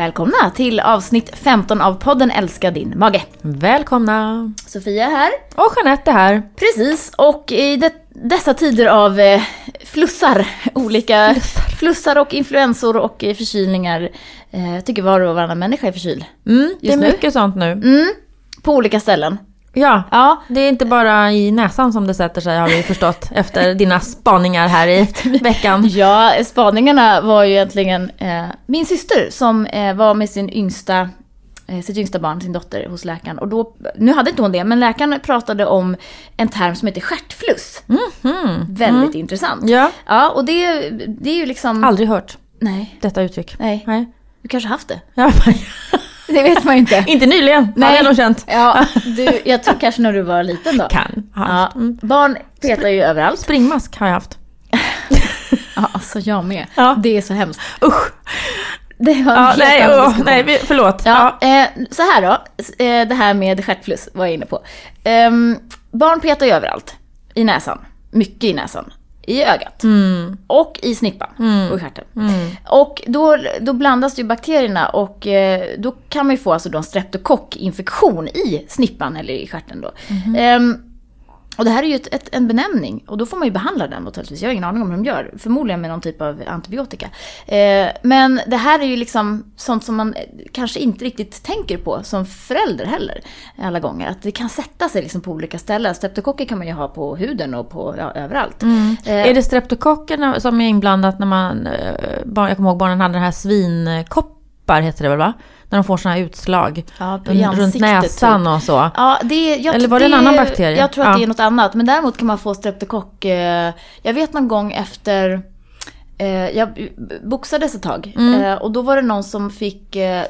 Välkomna till avsnitt 15 av podden Älska din mage. Välkomna! Sofia här. Och Jeanette är här. Precis, och i det, dessa tider av eh, flussar, olika flussar. och influensor och eh, förkylningar. Eh, tycker var och varannan människa är förkyld. Mm, det är nu? mycket sånt nu. Mm, på olika ställen. Ja, Ja, det är inte bara i näsan som det sätter sig har vi förstått efter dina spaningar här i veckan. Ja, spaningarna var ju egentligen eh, min syster som eh, var med sin yngsta, eh, sitt yngsta barn, sin dotter, hos läkaren. Och då, nu hade inte hon det, men läkaren pratade om en term som heter stjärtfluss. Väldigt intressant. Ja, Ja, och det, det är ju liksom... aldrig hört Nej, detta uttryck. nej. Nej. Du kanske haft det? Ja, Det vet man ju inte. inte nyligen, Nej. hade jag nog känt. Ja, du, jag tror kanske när du var liten då. Kan ha Ja, haft. Mm. barn petar ju överallt. Springmask har jag haft. Ja, alltså jag med. Ja. Det är så hemskt. Usch! Det var en Ja, helt nej, annan diskussion. nej, vi- förlåt. Ja, eh, så här då. Eh, det här med stjärtfluss var jag inne på. Ehm, barn petar ju överallt. I näsan. Mycket i näsan. I ögat. Och i snippan. Och i stjärten. Och då, då blandas ju bakterierna och eh, då kan man ju få alltså då en streptokockinfektion i snippan eller i stjärten då. Ehm, och det här är ju ett, ett, en benämning och då får man ju behandla den naturligtvis. Jag har ingen aning om hur de gör. Förmodligen med någon typ av antibiotika. Eh, men det här är ju liksom sånt som man eh, kanske inte riktigt tänker på som förälder heller. Alla gånger. Att det kan sätta sig liksom på olika ställen. Streptokocker kan man ju ha på huden och på ja, överallt. Eh, Är det streptokockerna som är inblandat när man, eh, jag kommer ihåg barnen hade den här svinkoppar, heter det väl va? När de får sådana här utslag Ja, runt ansiktet, näsan och så. Ja, det, jag, Eller var det en det- annan bakterie? Jag tror att Ja. det är något annat. Men däremot kan man få streptokock. Eh, jag vet någon gång efter... Eh, jag boxades ett tag. Mm. Eh, och då var det någon som fick eh,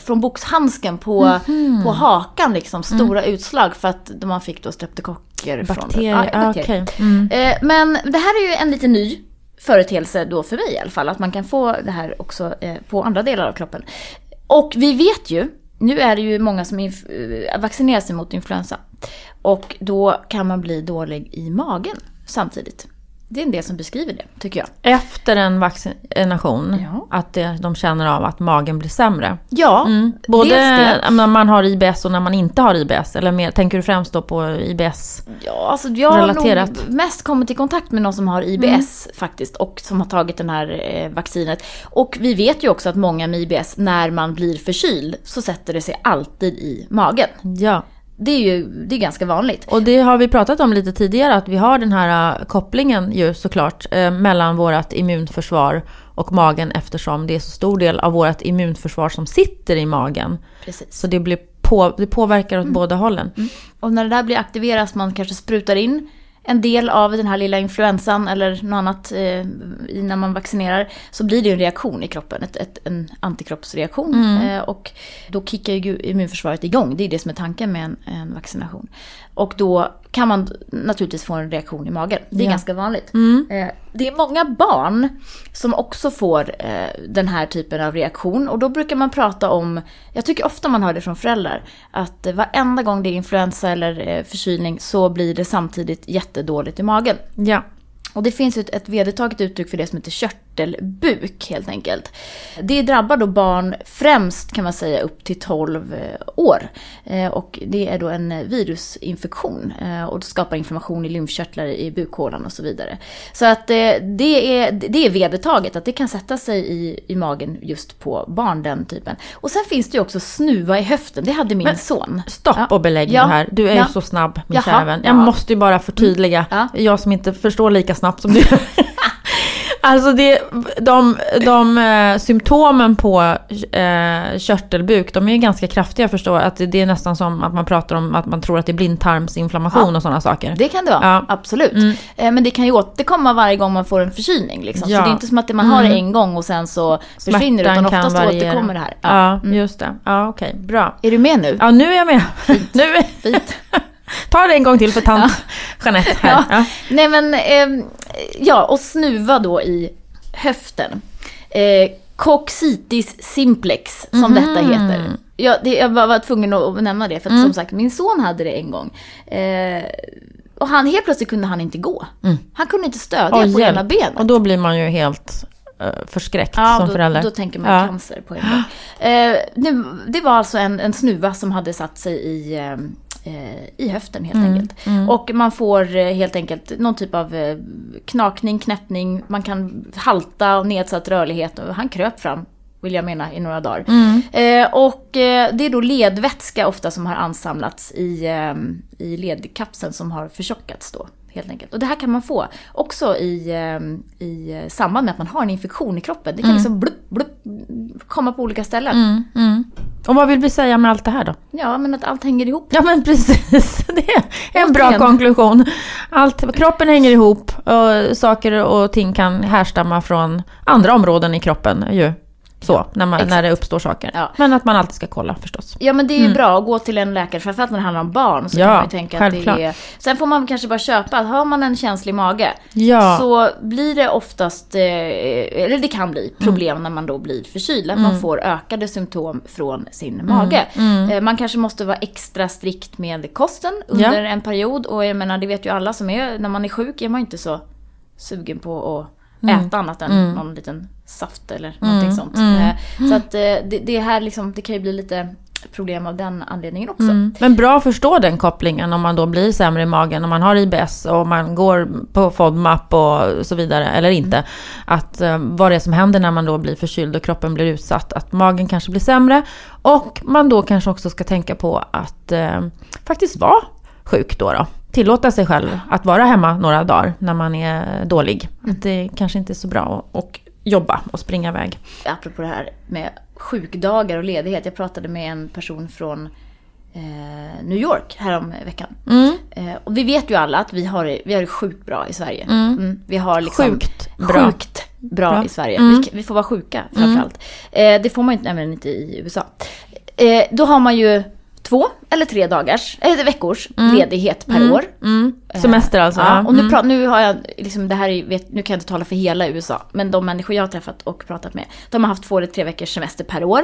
från boxhandsken på, Mhm. på hakan liksom stora utslag för att man fick då streptokocker från Mm. Bakterier, Ja, ja, bakterier. okej. Mm. Eh, men det här är ju en lite ny företeelse då för mig i alla fall. Att man kan få det här också eh, på andra delar av kroppen. Och vi vet ju, nu är det ju många som eh, vaccinerar sig mot influensa. Och då kan man bli dålig i magen samtidigt. Det är en del som beskriver det, tycker jag. Efter en vaccination, Ja. att det, de känner av att magen blir sämre. Ja, Mm. Både när man har IBS och när man inte har IBS. Eller mer, tänker du främst då på IBS? Ja, alltså jag har Relaterat. nog mest kommit i kontakt med någon som har IBS faktiskt och som har tagit det här eh, vaccinet. Och vi vet ju också att många med IBS, när man blir förkyld, så sätter det sig alltid i magen. Ja. Det är ju det är ganska vanligt. Och det har vi pratat om lite tidigare, att vi har den här äh, kopplingen ju såklart eh, mellan vårt immunförsvar och magen eftersom det är så stor del av vårt immunförsvar som sitter i magen. Precis. Så det, blir på, det påverkar åt båda hållen. Och när det där blir aktiverat, man kanske sprutar in en del av den här lilla influensan eller något annat eh, när man vaccinerar, så blir det en reaktion i kroppen, ett, ett, en antikroppsreaktion. Eh, och då kickar ju immunförsvaret igång, det är det som är tanken med en, en vaccination. Och då kan man naturligtvis få en reaktion i magen. Det är Ja. ganska vanligt. Eh, det är många barn som också får eh, den här typen av reaktion. Och då brukar man prata om, jag tycker ofta man hör det från föräldrar, att varenda gång det är influensa eller eh, förkylning så blir det samtidigt jättedåligt i magen. Ja. Och det finns ett, vedertaget uttryck för det som heter körtelbuk helt enkelt. Det drabbar då barn främst kan man säga upp till 12 eh, år. Eh, Och det är då en virusinfektion eh, och det skapar inflammation i lymfkörtlar i bukhålan och så vidare. Så att det är, det är vedertaget att det kan sätta sig i, i magen just på barn den typen. Och sen finns det ju också snuva i höften, det hade min Men- son. Stopp Ja. och belägg Ja. här. Du är Ja. ju så snabb min Jaha. kära vän. Jag Ja. måste ju bara förtydliga. Ja. Jag som inte förstår lika snabbt som du. Alltså det, de, de eh, symptomen på eh, körtelbuk, de är ju ganska kraftiga förstår. Att det är nästan som att man pratar om att man tror att det är blindtarmsinflammation Ja. och sådana saker. Det kan det vara, Ja. absolut. Mm. Eh, Men det kan ju återkomma varje gång man får en förkylning. Liksom. Ja. Så det är inte som att man har det en gång och sen så försvinner det, utan Smärtan oftast variera. återkommer det här. Ja, Mm. just det. Ja, okej. Bra. Är du med nu? Ja, nu är jag med. nu är... Fint. Ta det en gång till för tant Jeanette här. Ja. Ja. Nej men, ehm, ja, och snuva då i höften. Eh, Coccitis simplex, som Mhm. detta heter. Ja, det, jag var, var tvungen att, nämna det, för att Mm. som sagt, min son hade det en gång. Eh, och han, helt plötsligt kunde han inte gå. Han kunde inte stödja Oj, på hjälp. ena benet. Och då blir man ju helt eh, förskräckt Ja, som då, förälder. då tänker man Ja. cancer på en gång. Eh, nu, det var alltså en, en snuva som hade satt sig i, eh, eh, i höften helt Mm, enkelt. Och man får eh, helt enkelt någon typ av eh, knakning, knäppning, man kan halta och nedsatt rörlighet. Han kröp fram, vill jag mena, i några dagar. Mm. Eh, och eh, det är då ledvätska ofta som har ansamlats i, eh, i ledkapseln som har förtjockats då. Helt enkelt. Och det här kan man få också i, eh, i samband med att man har en infektion i kroppen. Det kan liksom blupp, blupp, komma på olika ställen. Mm, mm. Och vad vill vi säga med allt det här då? Ja, men att allt hänger ihop. Ja men precis, det är en bra Återigen. konklusion. Allt, kroppen hänger ihop och saker och ting kan härstamma från andra områden i kroppen ju. Så, när, man, exakt. när det uppstår saker. Ja. Men att man alltid ska kolla förstås. Ja men det är ju bra att gå till en läkare, framförallt när det handlar om barn. Så Ja, kan man ju tänka att självklart. det är... Sen får man kanske bara köpa att har man en känslig mage Ja. så blir det oftast, eh, eller det kan bli problem när man då blir förkyld. Att man får ökade symptom från sin mage. Eh, Man kanske måste vara extra strikt med kosten under en period. Och jag menar det vet ju alla som är, när man är sjuk är man inte så sugen på att äta annat än någon liten saft eller någonting sånt. Eh, Så att eh, det, det här liksom, det kan ju bli lite problem av den anledningen också. Mm. Men bra att förstå den kopplingen om man då blir sämre i magen, om man har IBS och man går på FODMAP och så vidare, eller inte. Att eh, vad det är som händer när man då blir förkyld och kroppen blir utsatt. Att magen kanske blir sämre. Och man då kanske också ska tänka på att eh, faktiskt vara sjuk då. då. Tillåta sig själv att vara hemma några dagar när man är dålig. Att det kanske inte är så bra och jobba och springa iväg. apropå det här med sjukdagar och ledighet. Jag pratade med en person från eh, New York härom veckan. Mm. Eh, och vi vet ju alla att vi har, vi har det sjukt bra i Sverige. Mm. Vi har liksom Sjukt bra. Sjukt bra, Bra. i Sverige. Vi, vi får vara sjuka framförallt. Eh, det får man ju inte, nämligen inte i USA. Eh, då har man ju två eller tre dagars, eller veckors ledighet per år. Mm. Semester alltså. Ja, och nu, pra- nu har jag, liksom det här är, vet, nu kan jag inte tala för hela USA, men de människor jag har träffat och pratat med, de har haft två eller tre veckors semester per år,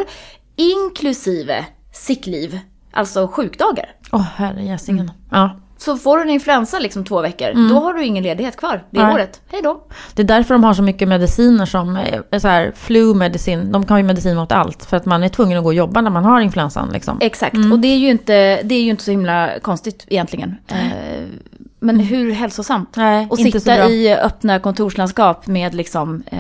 inklusive sick leave, alltså sjukdagar. Åh herre jäsingen. Ja. Så får du en influensa liksom två veckor, då har du ingen ledighet kvar det Nej. året. Hej då. Det är därför de har så mycket mediciner som är så här flu medicin. De kan ju medicin mot allt. För att man är tvungen att gå och jobba när man har influensan. Liksom. Exakt, och det är, ju inte, det är ju inte så himla konstigt egentligen. Eh, men hur hälsosamt? Nej, och sitta i öppna kontorslandskap med liksom eh,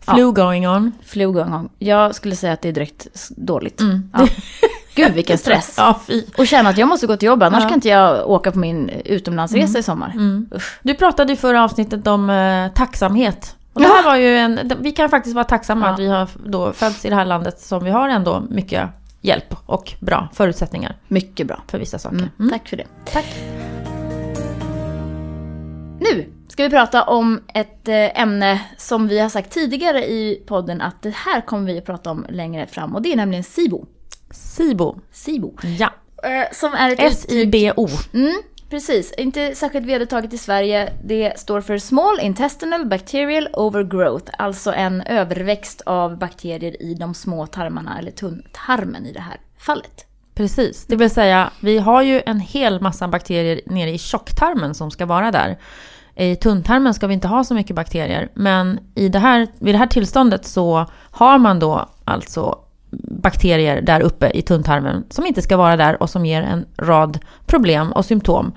Flu ja, going on. flu gång gång. Jag skulle säga att det är direkt dåligt. Ja. Gud vilken stress. Ja, fy. Och känna att jag måste gå till jobbet, annars Ja. kan inte jag åka på min utomlandsresa i sommar. Usch. Du pratade i förra avsnittet om eh, tacksamhet. Och det här var ju en, vi kan faktiskt vara tacksamma Ja. att vi har då fötts i det här landet som vi har ändå mycket hjälp och bra förutsättningar Mycket bra. för vissa saker. Mm. Mm. Tack för det. Tack. Nu ska vi prata om ett eh, ämne som vi har sagt tidigare i podden att det här kommer vi att prata om längre fram och det är nämligen SIBO. SIBO. SIBO. Ja. Eh, Som är ett. S-I-B-O. Mm, precis. Inte särskilt vedertaget i Sverige. Det står för Small Intestinal Bacterial Overgrowth. Alltså en överväxt av bakterier i de små tarmarna, eller tunntarmen i det här fallet. Precis, det vill säga vi har ju en hel massa bakterier nere i tjocktarmen som ska vara där. I tunntarmen ska vi inte ha så mycket bakterier, men i det här, vid det här tillståndet så har man då alltså bakterier där uppe i tunntarmen som inte ska vara där och som ger en rad problem och symptom.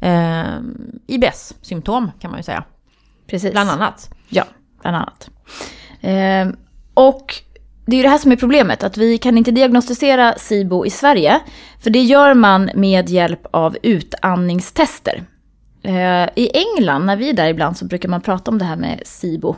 Eh, IBS-symptom kan man ju säga, Precis. bland annat. Ja, bland annat. Ehm, och det är ju det här som är problemet, att vi kan inte diagnostisera SIBO i Sverige. För det gör man med hjälp av utandningstester. Eh, I England, när vi är där ibland, så brukar man prata om det här med SIBO.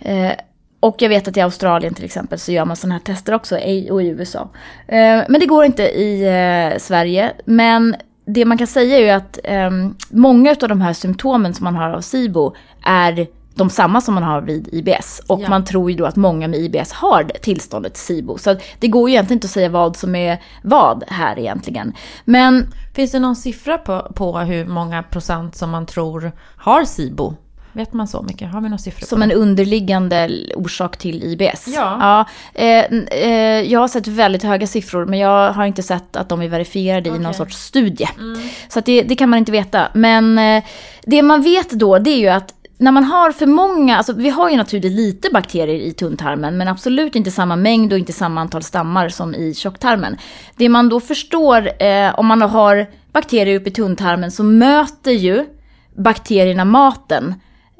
Eh, och jag vet att i Australien till exempel så gör man sådana här tester också, och i USA. Eh, men det går inte i eh, Sverige. Men det man kan säga är ju att eh, många av de här symptomen som man har av SIBO är de samma som man har vid IBS. Och Ja. man tror ju då att många med IBS har det tillståndet SIBO. Så det går ju egentligen inte att säga vad som är vad här egentligen. Men Finns det någon siffra på, på hur många procent som man tror har SIBO? Vet man så mycket? Har vi någon siffra Som en underliggande orsak till IBS. Ja. ja eh, eh, jag har sett väldigt höga siffror men jag har inte sett att de är verifierade i någon sorts studie. Så att det, det kan man inte veta. Men eh, det man vet då det är ju att när man har för många, alltså vi har ju naturligtvis lite bakterier i tunntarmen men absolut inte samma mängd och inte samma antal stammar som i tjocktarmen. Det man då förstår eh, om man har bakterier uppe i tunntarmen så möter ju bakterierna maten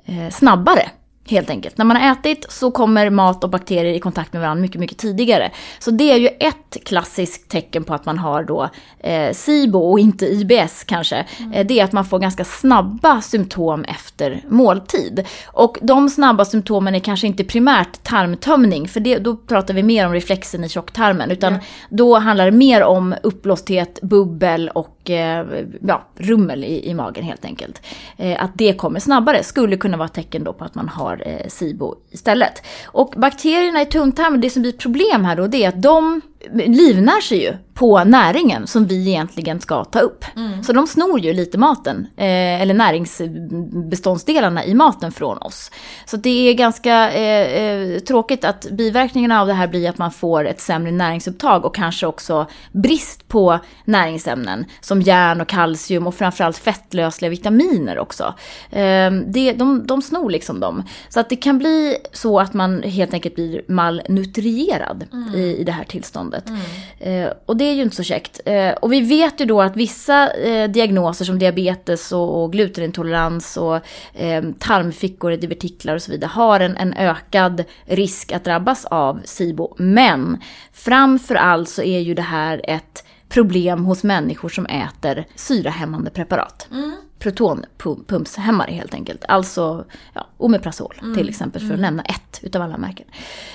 Eh, snabbare. Helt enkelt. När man har ätit så kommer mat och bakterier i kontakt med varandra mycket, mycket tidigare. Så det är ju ett klassiskt tecken på att man har då eh, SIBO och inte IBS kanske. Mm. Eh, det är att man får ganska snabba symptom efter måltid. Och de snabba symptomen är kanske inte primärt tarmtömning, för det, då pratar vi mer om reflexen i tjocktarmen. Utan mm. då handlar det mer om uppblåsthet, bubbel och eh, ja, rummel i, i magen helt enkelt. Eh, att det kommer snabbare skulle kunna vara ett tecken då på att man har Eh, SIBO istället. Och bakterierna i tunntarmen, det som blir problem här då, det är att de livnär sig ju på näringen som vi egentligen ska ta upp. Mm. Så de snor ju lite maten, eh, eller näringsbeståndsdelarna i maten från oss. Så det är ganska eh, eh, tråkigt att biverkningarna av det här blir att man får ett sämre näringsupptag och kanske också brist på näringsämnen som järn och kalcium och framförallt fettlösliga vitaminer också. Eh, det, de, de snor liksom dem. Så att det kan bli så att man helt enkelt blir malnutrierad mm. i, i det här tillståndet. Mm. Eh, och det är ju inte så käckt. Eh, och vi vet ju då att vissa eh, diagnoser som diabetes och, och glutenintolerans och eh, tarmfickor, divertiklar och så vidare har en, en ökad risk att drabbas av SIBO. Men framför allt så är ju det här ett problem hos människor som äter syrahämmande preparat. Mm. Protonpumpshämmare helt enkelt. Alltså ja, Omeprazol mm. till exempel för att mm. nämna ett utav alla märken.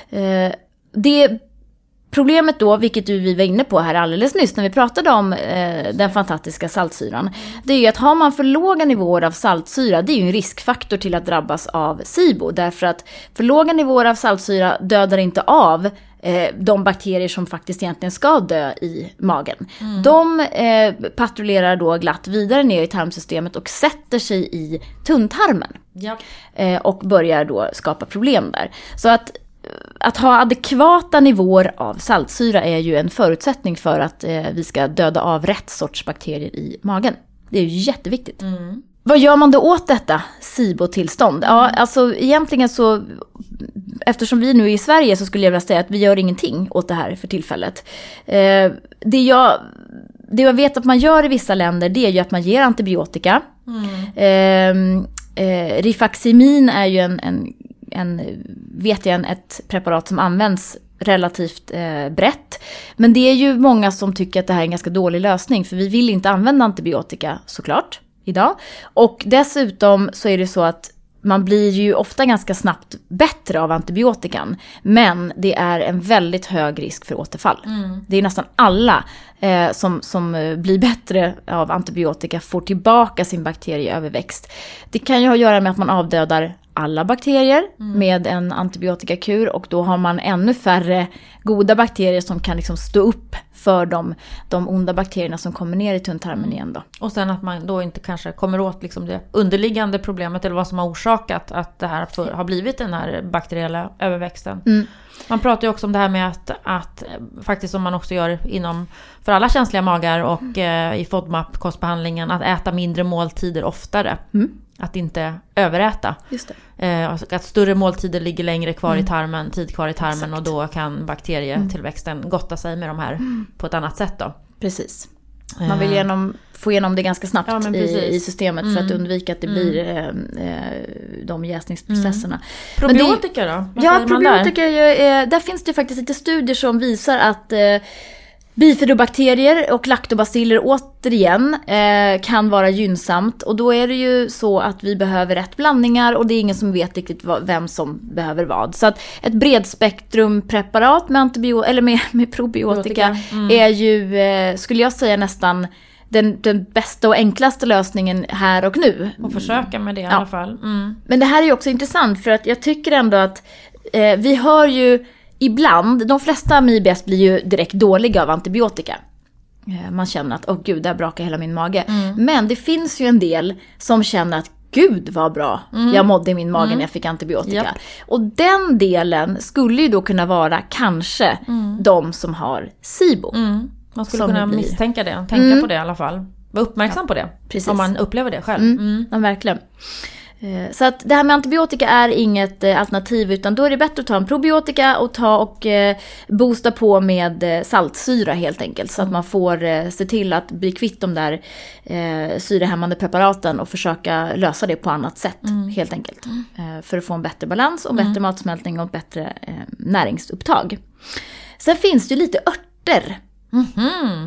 Eh, det Problemet då, vilket du vi var inne på här alldeles nyss när vi pratade om eh, den fantastiska saltsyran, det är ju att har man för låga nivåer av saltsyra, det är ju en riskfaktor till att drabbas av SIBO. Därför att för låga nivåer av saltsyra dödar inte av eh, de bakterier som faktiskt egentligen ska dö i magen. Mm. De eh, patrullerar då glatt vidare ner i tarmsystemet och sätter sig i tunntarmen. Ja. Eh, och börjar då skapa problem där. Så att att ha adekvata nivåer av saltsyra är ju en förutsättning för att eh, vi ska döda av rätt sorts bakterier i magen. Det är ju jätteviktigt. Mm. Vad gör man då åt detta SIBO-tillstånd? Ja, alltså egentligen så, eftersom vi nu är i Sverige så skulle jag vilja säga att vi gör ingenting åt det här för tillfället. Eh, det, jag, det jag vet att man gör i vissa länder det är ju att man ger antibiotika. Mm. Eh, eh, Rifaximin är ju en, en en, vet jag, en, ett preparat som används relativt eh, brett. Men det är ju många som tycker att det här är en ganska dålig lösning för vi vill inte använda antibiotika såklart idag. Och dessutom så är det så att man blir ju ofta ganska snabbt bättre av antibiotikan. Men det är en väldigt hög risk för återfall. Mm. Det är nästan alla eh, som, som eh, blir bättre av antibiotika får tillbaka sin bakterieöverväxt. Det kan ju ha att göra med att man avdödar alla bakterier mm. med en antibiotikakur och då har man ännu färre goda bakterier som kan liksom stå upp för de, de onda bakterierna som kommer ner i tunntarmen mm. igen. Då. Och sen att man då inte kanske kommer åt liksom det underliggande problemet eller vad som har orsakat att det här för, har blivit den här bakteriella överväxten. Mm. Man pratar ju också om det här med att, att faktiskt som man också gör inom, för alla känsliga magar och mm. eh, i FODMAP-kostbehandlingen, att äta mindre måltider oftare. Mm. Att inte överäta. Just det. Eh, att större måltider ligger längre kvar mm. i tarmen, tid kvar i tarmen Exakt. och då kan bakterietillväxten mm. gotta sig med de här mm. på ett annat sätt då. Precis. Man vill eh. genom, få igenom det ganska snabbt ja, i, i, systemet mm. för att mm. undvika att det mm. blir eh, eh, de jäsningsprocesserna. Mm. Probiotika då? Vad ja, probiotika, där? Eh, där finns det faktiskt lite studier som visar att eh, Bifidobakterier och laktobaciller återigen eh, kan vara gynnsamt och då är det ju så att vi behöver rätt blandningar och det är ingen som vet riktigt vad, vem som behöver vad. Så att ett bredspektrumpreparat med, antibio eller med, med probiotika mm. är ju, eh, skulle jag säga nästan den, den bästa och enklaste lösningen här och nu. Och försöka med det i ja. alla fall. Mm. Men det här är ju också intressant för att jag tycker ändå att eh, vi hör ju ibland, de flesta IBS blir ju direkt dåliga av antibiotika. Eh, man känner att, åh gud, där brakar hela min mage. Mm. Men det finns ju en del som känner att, gud vad bra mm. jag mådde i min mage mm. när jag fick antibiotika. Yep. Och den delen skulle ju då kunna vara kanske mm. de som har SIBO. Mm. Man skulle kunna misstänka det, tänka mm. på det i alla fall. Vara uppmärksam ja, på det. Precis. Om man upplever det själv. Ja, verkligen. Eh, Så att det här med antibiotika är inget eh, alternativ utan då är det bättre att ta en probiotika och ta och eh, boosta på med saltsyra helt enkelt. Så att man får se till att bli kvitt de där eh, syrehämmande preparaten och försöka lösa det på annat sätt helt enkelt. Eh, för att få en bättre balans och bättre matsmältning och bättre näringsupptag. Sen finns det ju lite örter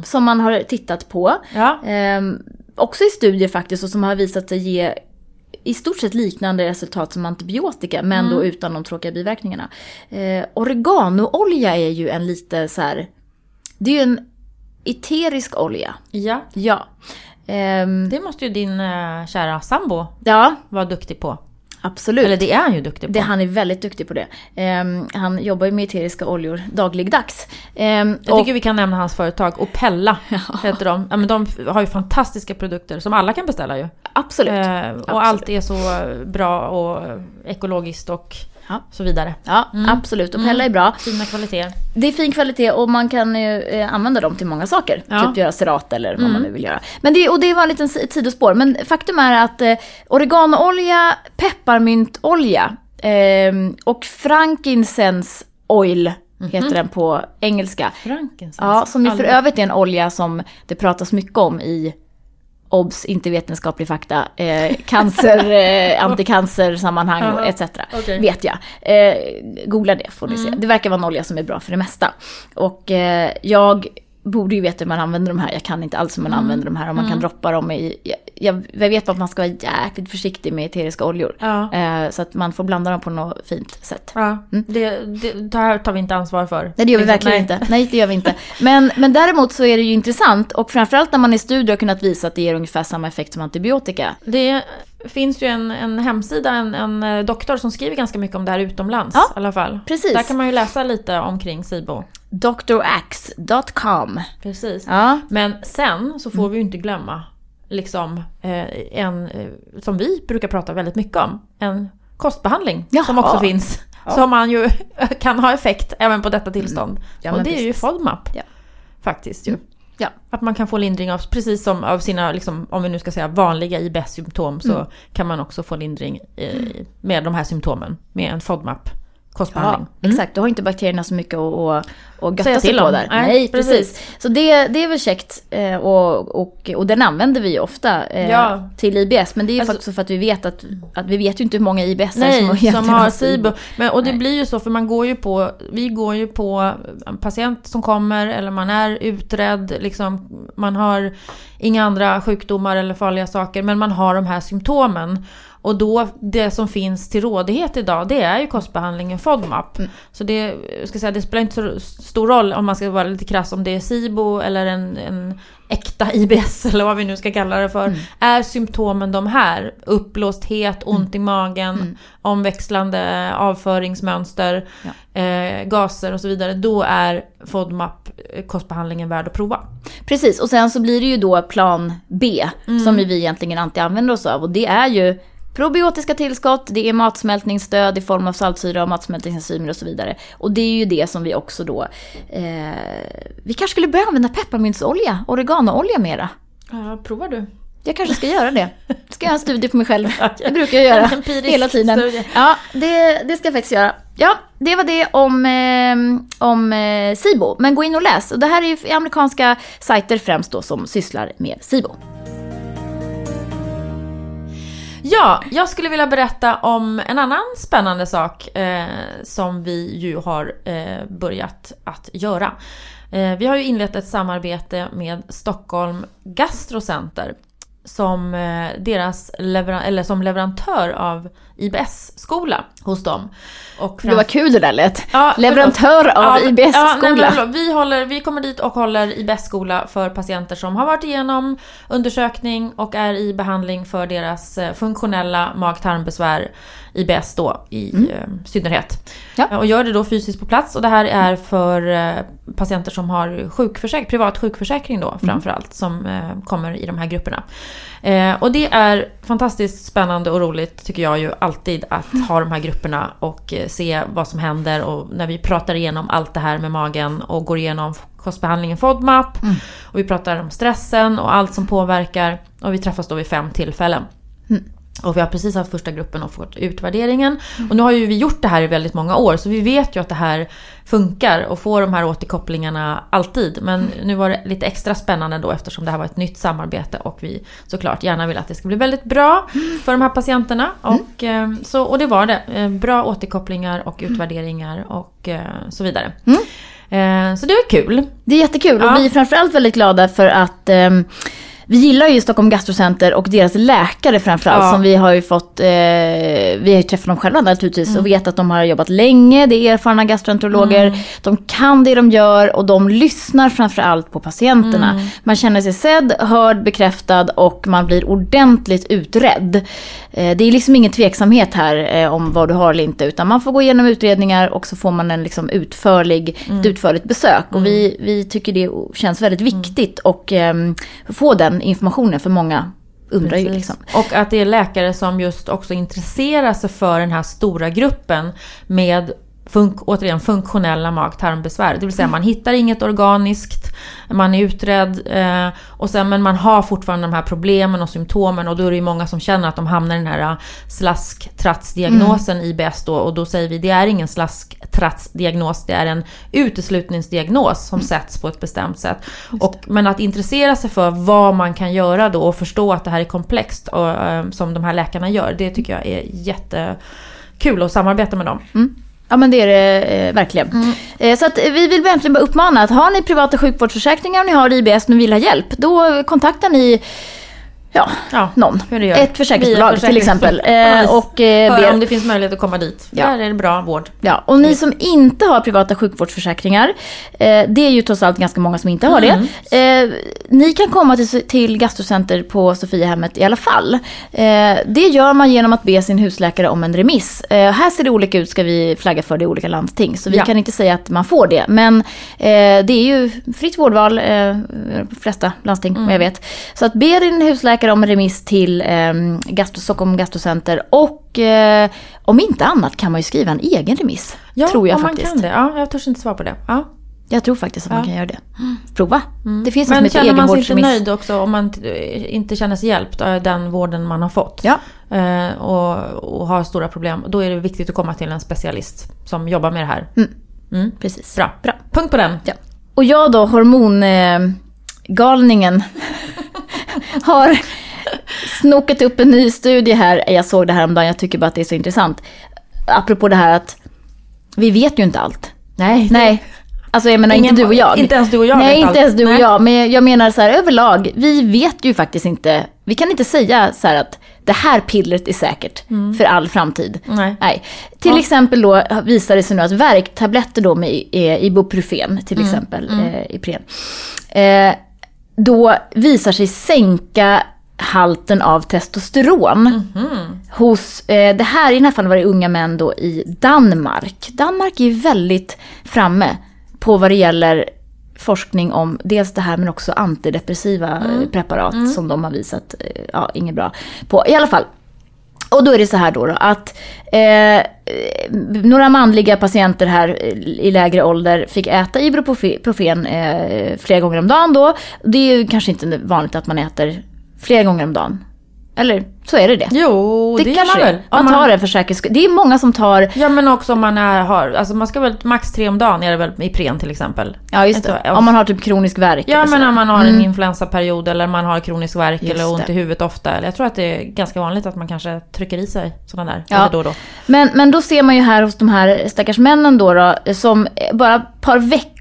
som man har tittat på. Ja. Ehm, också i studier faktiskt och som har visat sig ge i stort sett liknande resultat som antibiotika men då utan de tråkiga biverkningarna. Eh, oreganoolja är ju en lite så här, det är ju en eterisk olja. ja. Ja. Ehm, Det måste ju din uh, kära sambo ja, vara duktig på. Absolut. Eller det är han ju duktig på. Det, han är väldigt duktig på det. Ehm, han jobbar ju med eteriska oljor dagligdags. Ehm, Jag och- tycker vi kan nämna hans företag. Opella heter de. Ja, men de har ju fantastiska produkter som alla kan beställa ju. absolut. Eh, och Absolut. allt är så bra och ekologiskt och Ja. så vidare. Ja, absolut. Och Pella är bra. Fina kvaliteter. Det är fin kvalitet och man kan ju eh, använda dem till många saker. Ja. Mm. Typ göra serat eller vad man nu vill göra. Men det, och det var en liten sidospår. Men faktum är att eh, oreganoolja, pepparmyntolja eh, och frankincense oil heter den på engelska. Frankincense. Ja, som ju för övrigt är en olja som det pratas mycket om i OBS, inte vetenskaplig fakta, eh, cancer, eh, anticancersammanhang Jaha, och etc. okej. Vet jag. Eh, googla det får ni se. Det verkar vara en olja som är bra för det mesta. Och eh, jag borde ju veta hur man använder de här, jag kan inte alls hur man använder de här. Och man kan droppa dem i, jag, jag, jag vet att man ska vara jäkligt försiktig med eteriska oljor. Ja. Eh, så att man får blanda dem på något fint sätt. Ja, det, det, det här tar vi inte ansvar för. Nej det gör vi Liksom, verkligen nej. inte. Nej det gör vi inte. Men, men däremot så är det ju intressant och framförallt när man i studier har kunnat visa att det ger ungefär samma effekt som antibiotika. Det finns ju en, en hemsida, en, en eh, doktor som skriver ganska mycket om det här utomlands Ja, i alla fall. precis. Där kan man ju läsa lite omkring SIBO. Drax.com. Precis. Ja, Men sen så får vi ju inte glömma liksom eh, en, eh, som vi brukar prata väldigt mycket om, en kostbehandling som Jaha. också finns. Som man ju kan ha effekt även på detta tillstånd. Ja, och det är ju precis. FODMAP. Ja. Faktiskt ju. Ja. Att man kan få lindring av, precis som av sina, liksom, om vi nu ska säga vanliga IBS-symptom, så Mm. kan man också få lindring eh, med de här symptomen med en FODMAP ja kostbehandling. exakt. Då har inte bakterierna så mycket att, att, att götta sig till på där. Nej, Nej, precis. precis. Så det, det är väl käckt eh, och, och, och den använder vi ju ofta eh, Ja. till IBS. Men det är ju Alltså- faktiskt för att vi vet att, att vi vet ju inte hur många IBS som Nej, egentligen som har SIBO. Men, och det Nej. blir ju så, för man går ju på, vi går ju på en patient som kommer, eller man är utredd, liksom, man har inga andra sjukdomar eller farliga saker, men man har de här symptomen. Och då, det som finns till rådighet idag, det är ju kostbehandlingen FODMAP. Mm. Så det, ska säga, det spelar inte så stor roll om man ska vara lite krass, om det är SIBO eller en, en äkta IBS eller vad vi nu ska kalla det för. Mm. Är symptomen de här, uppblåsthet, ont i magen, Mm. omväxlande avföringsmönster, eh, gaser och så vidare, då är FODMAP eh, kostbehandlingen värd att prova. Precis, och sen så blir det ju då plan B som vi egentligen alltid använder oss av. Och det är ju probiotiska tillskott, det är matsmältningsstöd i form av saltsyra och matsmältningsenzymer och så vidare. Och det är ju det som vi också då... Eh, vi kanske skulle börja använda pepparmyntsolja, oreganoolja mera. Ja, provar du? Jag kanske ska göra det. Ska göra en studie på mig själv. Det brukar jag göra hela tiden. Ja, det, det ska jag faktiskt göra. Ja, det var det om, eh, om eh, SIBO. Men gå in och läs. Och det här är ju amerikanska sajter främst då som sysslar med SIBO. Ja, jag skulle vilja berätta om en annan spännande sak eh, som vi ju har eh, börjat att göra. Eh, vi har ju inlett ett samarbete med Stockholm Gastrocenter som, eh, deras leveran- eller som leverantör av IBS-skola hos dem. Och Det var kul det där lät. Ja, Leverantör av Ja, IBS-skola. Ja, vi, håller, vi kommer dit och håller IBS-skola för patienter som har varit igenom undersökning och är i behandling för deras eh, funktionella mag-tarmbesvär, IBS då i eh, synnerhet. Ja. Eh, Och gör det då fysiskt på plats och det här är för eh, patienter som har sjukförsäkring, privat sjukförsäkring då framförallt som kommer i de här grupperna. Och det är fantastiskt spännande och roligt tycker jag ju alltid att ha de här grupperna och se vad som händer och när vi pratar igenom allt det här med magen och går igenom kostbehandlingen FODMAP och vi pratar om stressen och allt som påverkar och vi träffas då vid fem tillfällen. Och vi har precis haft första gruppen och fått utvärderingen. Och nu har ju vi gjort det här i väldigt många år så vi vet ju att det här funkar och får de här återkopplingarna alltid. Men nu var det lite extra spännande då eftersom det här var ett nytt samarbete och vi såklart gärna vill att det ska bli väldigt bra för de här patienterna. Och, eh, så, och det var det. Eh, Bra återkopplingar och utvärderingar och eh, så vidare. Eh, Så det var kul. Det är jättekul Ja. och vi är framförallt väldigt glada för att ehm, vi gillar ju Stockholm Gastrocenter och deras läkare framförallt Ja. som vi har ju fått, eh, vi har ju träffat dem själva naturligtvis Mm. och vet att de har jobbat länge, det är erfarna gastroenterologer, Mm. de kan det de gör och de lyssnar framförallt på patienterna. Mm. Man känner sig sedd, hörd, bekräftad och man blir ordentligt utredd. Eh, det är liksom ingen tveksamhet här eh, om vad du har eller inte utan man får gå igenom utredningar och så får man en liksom utförlig, Mm. ett utförligt besök. Och vi, vi tycker det känns väldigt Mm. viktigt och ehm, få den informationen för många undrar ju Precis. liksom. Och att det är läkare som just också intresserar sig för den här stora gruppen med funk återigen funktionella mag-tarmbesvär. Det vill säga man hittar inget organiskt, man är utredd eh, och sen, men man har fortfarande de här problemen och symptomen och då är det ju många som känner att de hamnar i den här eh, slask-tratsdiagnosen IBS då och då säger vi det är ingen slask-tratsdiagnos, det är en uteslutningsdiagnos som sätts på ett bestämt sätt. Och, men att intressera sig för vad man kan göra då och förstå att det här är komplext och, eh, som de här läkarna gör, det tycker jag är jättekul att samarbeta med dem. Ja men det är det eh, verkligen. Mm. Eh, så att eh, vi vill verkligen bara uppmana att har ni privata sjukvårdsförsäkringar och ni har IBS och ni vill ha hjälp, då kontaktar ni ja, Ja, någon. Ett försäkringsbolag Via till exempel. Eh, och eh, ber om det finns möjlighet att komma dit. Ja. Där är det bra vård. Ja, och ni som inte har privata sjukvårdsförsäkringar, eh, det är ju trots allt ganska många som inte har Mm. det. Eh, ni kan komma till, till Gastrocenter på Sofiahemmet i alla fall. Eh, det gör man genom att be sin husläkare om en remiss. Eh, här ser det olika ut, ska vi flagga för det i olika landsting. Så vi Ja. kan inte säga att man får det. Men eh, det är ju fritt vårdval på de flesta landsting, Mm. jag vet. Så att be din husläkare om en remiss till eh, Gastro, Stockholm Gastrocenter. Och eh, om inte annat kan man ju skriva en egen remiss. Ja, tror jag om faktiskt. man kan det. Ja, jag törs inte svara på det. Ja. Jag tror faktiskt att man Ja. kan göra det. Prova. Det finns Men som känner man sig inte nöjd också om man inte känner sig hjälpt av den vården man har fått Ja. eh, och, och har stora problem, då är det viktigt att komma till en specialist som jobbar med det här. Mm. Precis. Bra. Bra. Punkt på den. Ja. Och jag då, hormongalningen, eh, har snokat upp en ny studie här. Jag såg det här om dagen, jag tycker bara att det är så intressant. Apropå det här att vi vet ju inte allt. Nej. Nej. Alltså jag menar Ingen- inte du och jag. inte ens du och jag Nej, vet inte allt. ens du och Nej. jag. Men jag menar så här överlag, vi vet ju faktiskt inte. Vi kan inte säga så här att det här pillret är säkert för all framtid. Nej. Nej. Till exempel då visar det sig nu att värktabletter då med eh, Ibuprofen till exempel, eh, Ipren. Eh, då visar sig sänka halten av testosteron. Hos, eh, det här, i den här fallet var det unga män då i Danmark. Danmark är väldigt framme på vad det gäller forskning om dels det här men också antidepressiva eh, preparat som de har visat, eh, ja inget bra på. I alla fall, och då är det så här då, då att eh, några manliga patienter här eh, i lägre ålder fick äta Ibuprofen eh, flera gånger om dagen då. Det är ju kanske inte vanligt att man äter flera gånger om dagen. Eller så är det det. Jo, det, det kanske man väl. Man Om tar det för säkerhets. Det är många som tar, Ja men också om man är, har, alltså man ska väl max tre om dagen är det väl i Ipren till exempel. ja just Inte det, om man har typ kronisk värk. Ja men om man har en influensaperiod eller man har kronisk värk Just eller ont det. i huvudet ofta. Eller jag tror att det är ganska vanligt att man kanske trycker i sig sådana där. Ja. Eller då och då. Men, men då ser man ju här hos de här stackars männen då, då som bara ett par veckor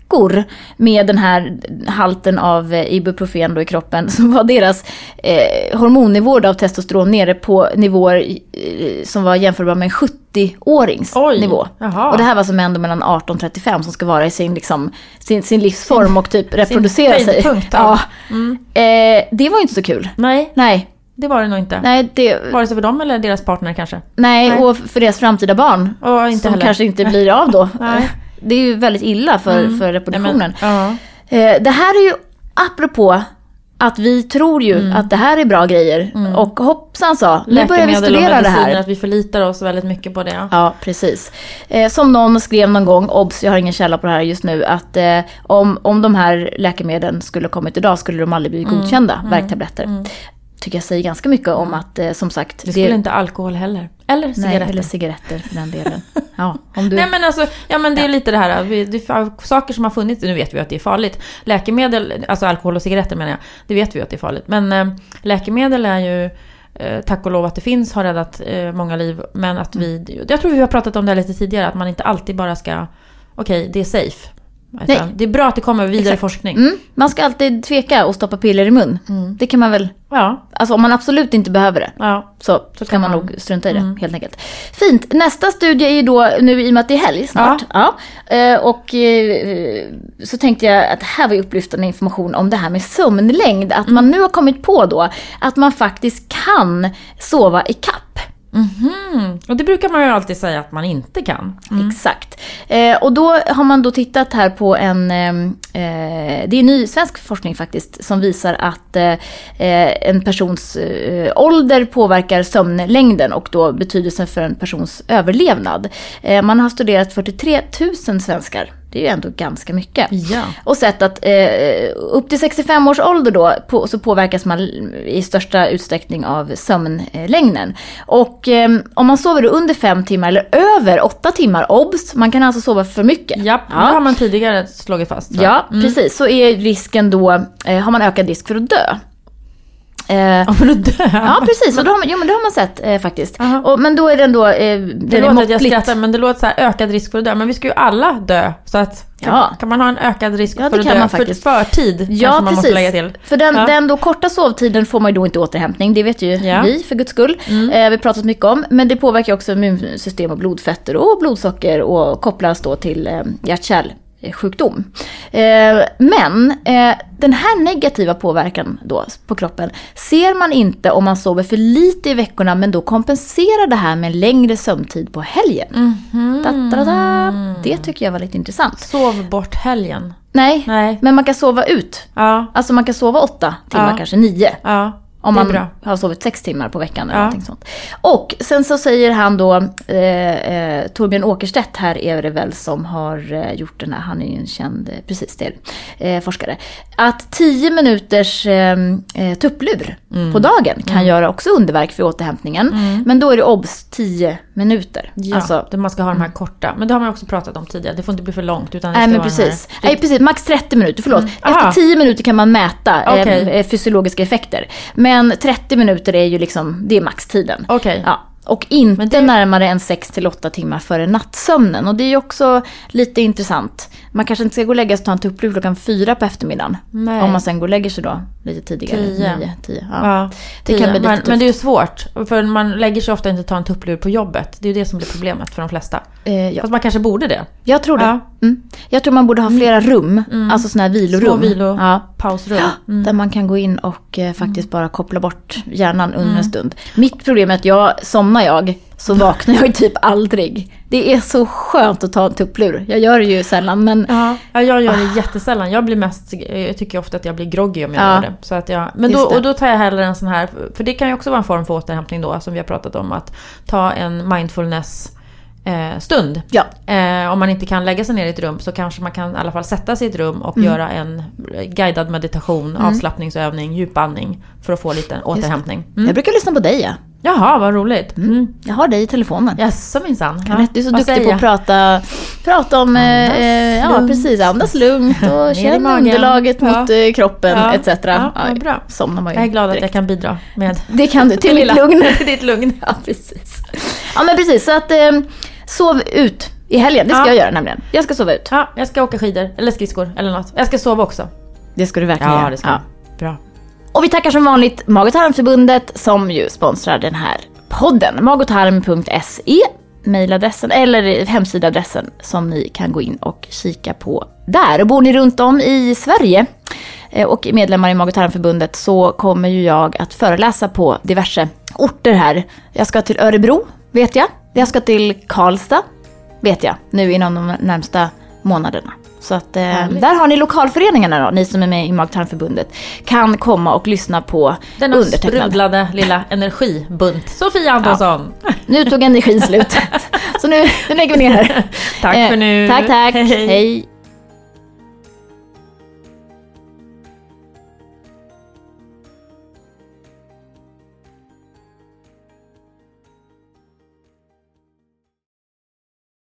med den här halten av eh, Ibuprofen då i kroppen så var deras eh, hormonnivåer av testosteron nere på nivåer eh, som var jämförbara med en 70-årings Oj, nivå. jaha. Och det här var som män mellan 18 och 35 som ska vara i sin, liksom, sin, sin livsform och typ reproducera sig. höjdpunkt, Ja. ja. Eh, det var ju inte så kul. Nej, Nej, det var det nog inte. nej, det, Vare sig för dem eller deras partner kanske. nej, Nej. och för deras framtida barn. Och inte som heller. kanske inte blir av då. Nej. Det är ju väldigt illa för, för Nej, reproduktionen. men, ja. Eh, det här är ju apropå att vi tror ju Mm. att det här är bra grejer. Och hoppsan sa, nu börjar vi studera det här. att vi förlitar oss väldigt mycket på det. Ja. Precis. Eh, som någon skrev någon gång, obs, jag har ingen källa på det här just nu, att eh, om, om de här läkemedlen skulle kommit idag skulle de aldrig bli Mm. godkända, värktabletter. tycker jag säger ganska mycket om att, eh, som sagt... Det skulle inte alkohol heller. Eller Nej, cigaretter. eller cigaretter för den delen. Ja, om du... Nej men alltså, ja men det är lite det här, det är saker som har funnits, nu vet vi att det är farligt. Läkemedel, alltså alkohol och cigaretter menar jag, det vet vi att det är farligt. Men eh, läkemedel är ju, eh, tack och lov att det finns, har räddat eh, många liv. Men att vi, jag tror vi har pratat om det här lite tidigare, att man inte alltid bara ska, okej det är safe. Nej. Utan Det är bra att det kommer vidare Exakt. forskning. Mm, man ska alltid tveka och stoppa piller i mun. Det kan man väl... Ja, Alltså om man absolut inte behöver det. ja. Så, så kan man man- nog strunta i det, helt enkelt. Fint. Nästa studie är ju då, nu i och med att det är helg snart. Ja. Eh, och eh, så tänkte jag att det här var ju upplyftande information om det här med sömnlängd. Att man nu har kommit på då att man faktiskt kan sova i kapp. Mm. Och det brukar man ju alltid säga att man inte kan. Mm. Exakt. Eh, och då har man då tittat här på en, ehm, eh, det är ny svensk forskning faktiskt, som visar att eh, eh, en persons eh, ålder påverkar sömnlängden och då betydelsen för en persons överlevnad. Eh, man har studerat 43 000 svenskar, det är ju ändå ganska mycket. Ja. Och sett att eh, upp till 65 års ålder då på, så påverkas man i största utsträckning av sömnlängden. Och eh, om man sover under 5 timmar eller över 8 timmar, obs, man kan alltså sova för mycket. Japp, det har man tidigare slagit fast. jag. Ja, precis. Så är risken då, eh, har man ökad risk för att dö. Eh, Ja, för att dö. Ja, precis. Och då har man, jo, men det har man sett eh, faktiskt. Och, men då är den då... Eh, den Det är låter att jag måttligt. skrattar men det låter så här ökad risk för att dö. Men vi ska ju alla dö. Så att kan, Ja. kan man ha en ökad risk Ja, för att dö man faktiskt. för förtid? Ja, man precis. måste lägga till. För den, Ja. den då korta sovtiden får man ju då inte återhämtning, det vet ju Ja. Mm. vi för guds skull. Eh, vi har pratat mycket om. Men det påverkar också immunsystem och blodfetter och blodsocker och kopplas då till eh, hjärt sjukdom. Eh, men eh, den här negativa påverkan då på kroppen ser man inte om man sover för lite i veckorna men då kompenserar det här med en längre sömntid på helgen. Mhm. Da, da, da. Det tycker jag var lite intressant. Sov bort helgen. Nej, Nej. men man kan sova ut. Ja, Alltså man kan sova åtta timmar, Ja. kanske nio. ja. Om man bra. har sovit sex timmar på veckan eller Ja. någonting sånt. Och sen så säger han då, eh, eh, Torbjörn Åkerstedt här är det väl som har eh, gjort den här, han är ju en känd, eh, precis det, eh, forskare. Att 10 minuters eh, eh, tupplur Mm. på dagen kan göra också underverk för återhämtningen. Men då är det obs 10 minuter. Ja, Alltså, man ska ha de här korta. Men det har man också pratat om tidigare. Det får inte bli för långt. Utan det Nej men precis. Här, Nej precis, max 30 minuter, förlåt. Aha. Efter 10 minuter kan man mäta eh, Okej. eh, fysiologiska effekter. Men 30 minuter är ju liksom, det är maxtiden. Okej. Ja. Och inte närmare än 6 till 8 timmar före nattsömnen. Och det är ju också lite intressant. Man kanske inte ska gå och lägga sig och ta en tupplur klockan 4 på eftermiddagen. Nej. Om man sen går och lägger sig då lite tidigare. Tio. 9, 10. Ja. Ja, Det kan tio. bli lite men, tufft. men det är ju svårt. För man lägger sig ofta inte ta en tupplur på jobbet. Det är ju det som blir problemet för de flesta. Eh, ja. Fast man kanske borde det. Jag tror det. Ja. Mm. Jag tror man borde ha flera rum. Alltså sådana här vilorum. Små vilo, Ja. pausrum. Mm. Där man kan gå in och eh, faktiskt bara koppla bort hjärnan under en stund. Mitt problem är att jag, somnar jag så vaknar jag typ aldrig. Det är så skönt att ta en tupplur. Jag gör det ju sällan men Ja, ja, jag gör det jättesällan. Jag blir mest, jag tycker ofta att jag blir groggy om jag Ja. gör det. Så att jag, men då, och då tar jag hellre en sån här, för det kan ju också vara en form för återhämtning då, som vi har pratat om, att ta en mindfulness eh, stund. ja. Eh, om man inte kan lägga sig ner i ett rum så kanske man kan i alla fall sätta sig i ett rum och Mm. göra en guidad meditation, avslappningsövning, djupandning för att få lite återhämtning. Mm. Jag brukar lyssna på dig ja. Jaha, vad roligt. Mm. Jag har dig i telefonen. Jaså minsann. Jeanette, du är så vad duktig på att prata, prata om, eh, Andas eh, ja precis, andas lugnt och känn underlaget Ja. mot eh, kroppen Ja. etc. Ja, vad bra. Somnar man ju Jag är glad att direkt. jag kan bidra med Det kan du, till lilla- lugn. till ditt lugn. Ja, precis. Ja, men precis. Så att eh, sov ut i helgen. Det ska Ja. jag göra nämligen. Jag ska sova ut. Ja, jag ska åka skidor eller skridskor eller något. Jag ska sova också. Det ska du verkligen Ja, göra. det ska jag. Bra. Och vi tackar som vanligt Mag och tarmförbundet som ju sponsrar den här podden. magotarm.se mejladressen eller hemsidaadressen som ni kan gå in och kika på där. Och bor ni runt om i Sverige eh, och är medlemmar i Mag och tarmförbundet så kommer ju jag att föreläsa på diverse orter här. Jag ska till Örebro, vet jag. Jag ska till Karlstad, vet jag, nu inom de närmsta månaderna. Så att eh, där har ni lokalföreningarna då, ni som är med i Mag och tarmförbundet, kan komma och lyssna på Denna undertecknad. sprudlade lilla energibunt. Sofia Antonsson. Nu tog energin slut. Så nu, nu lägger vi ner här. Tack för Eh, nu. Tack, tack. Hej. Hej.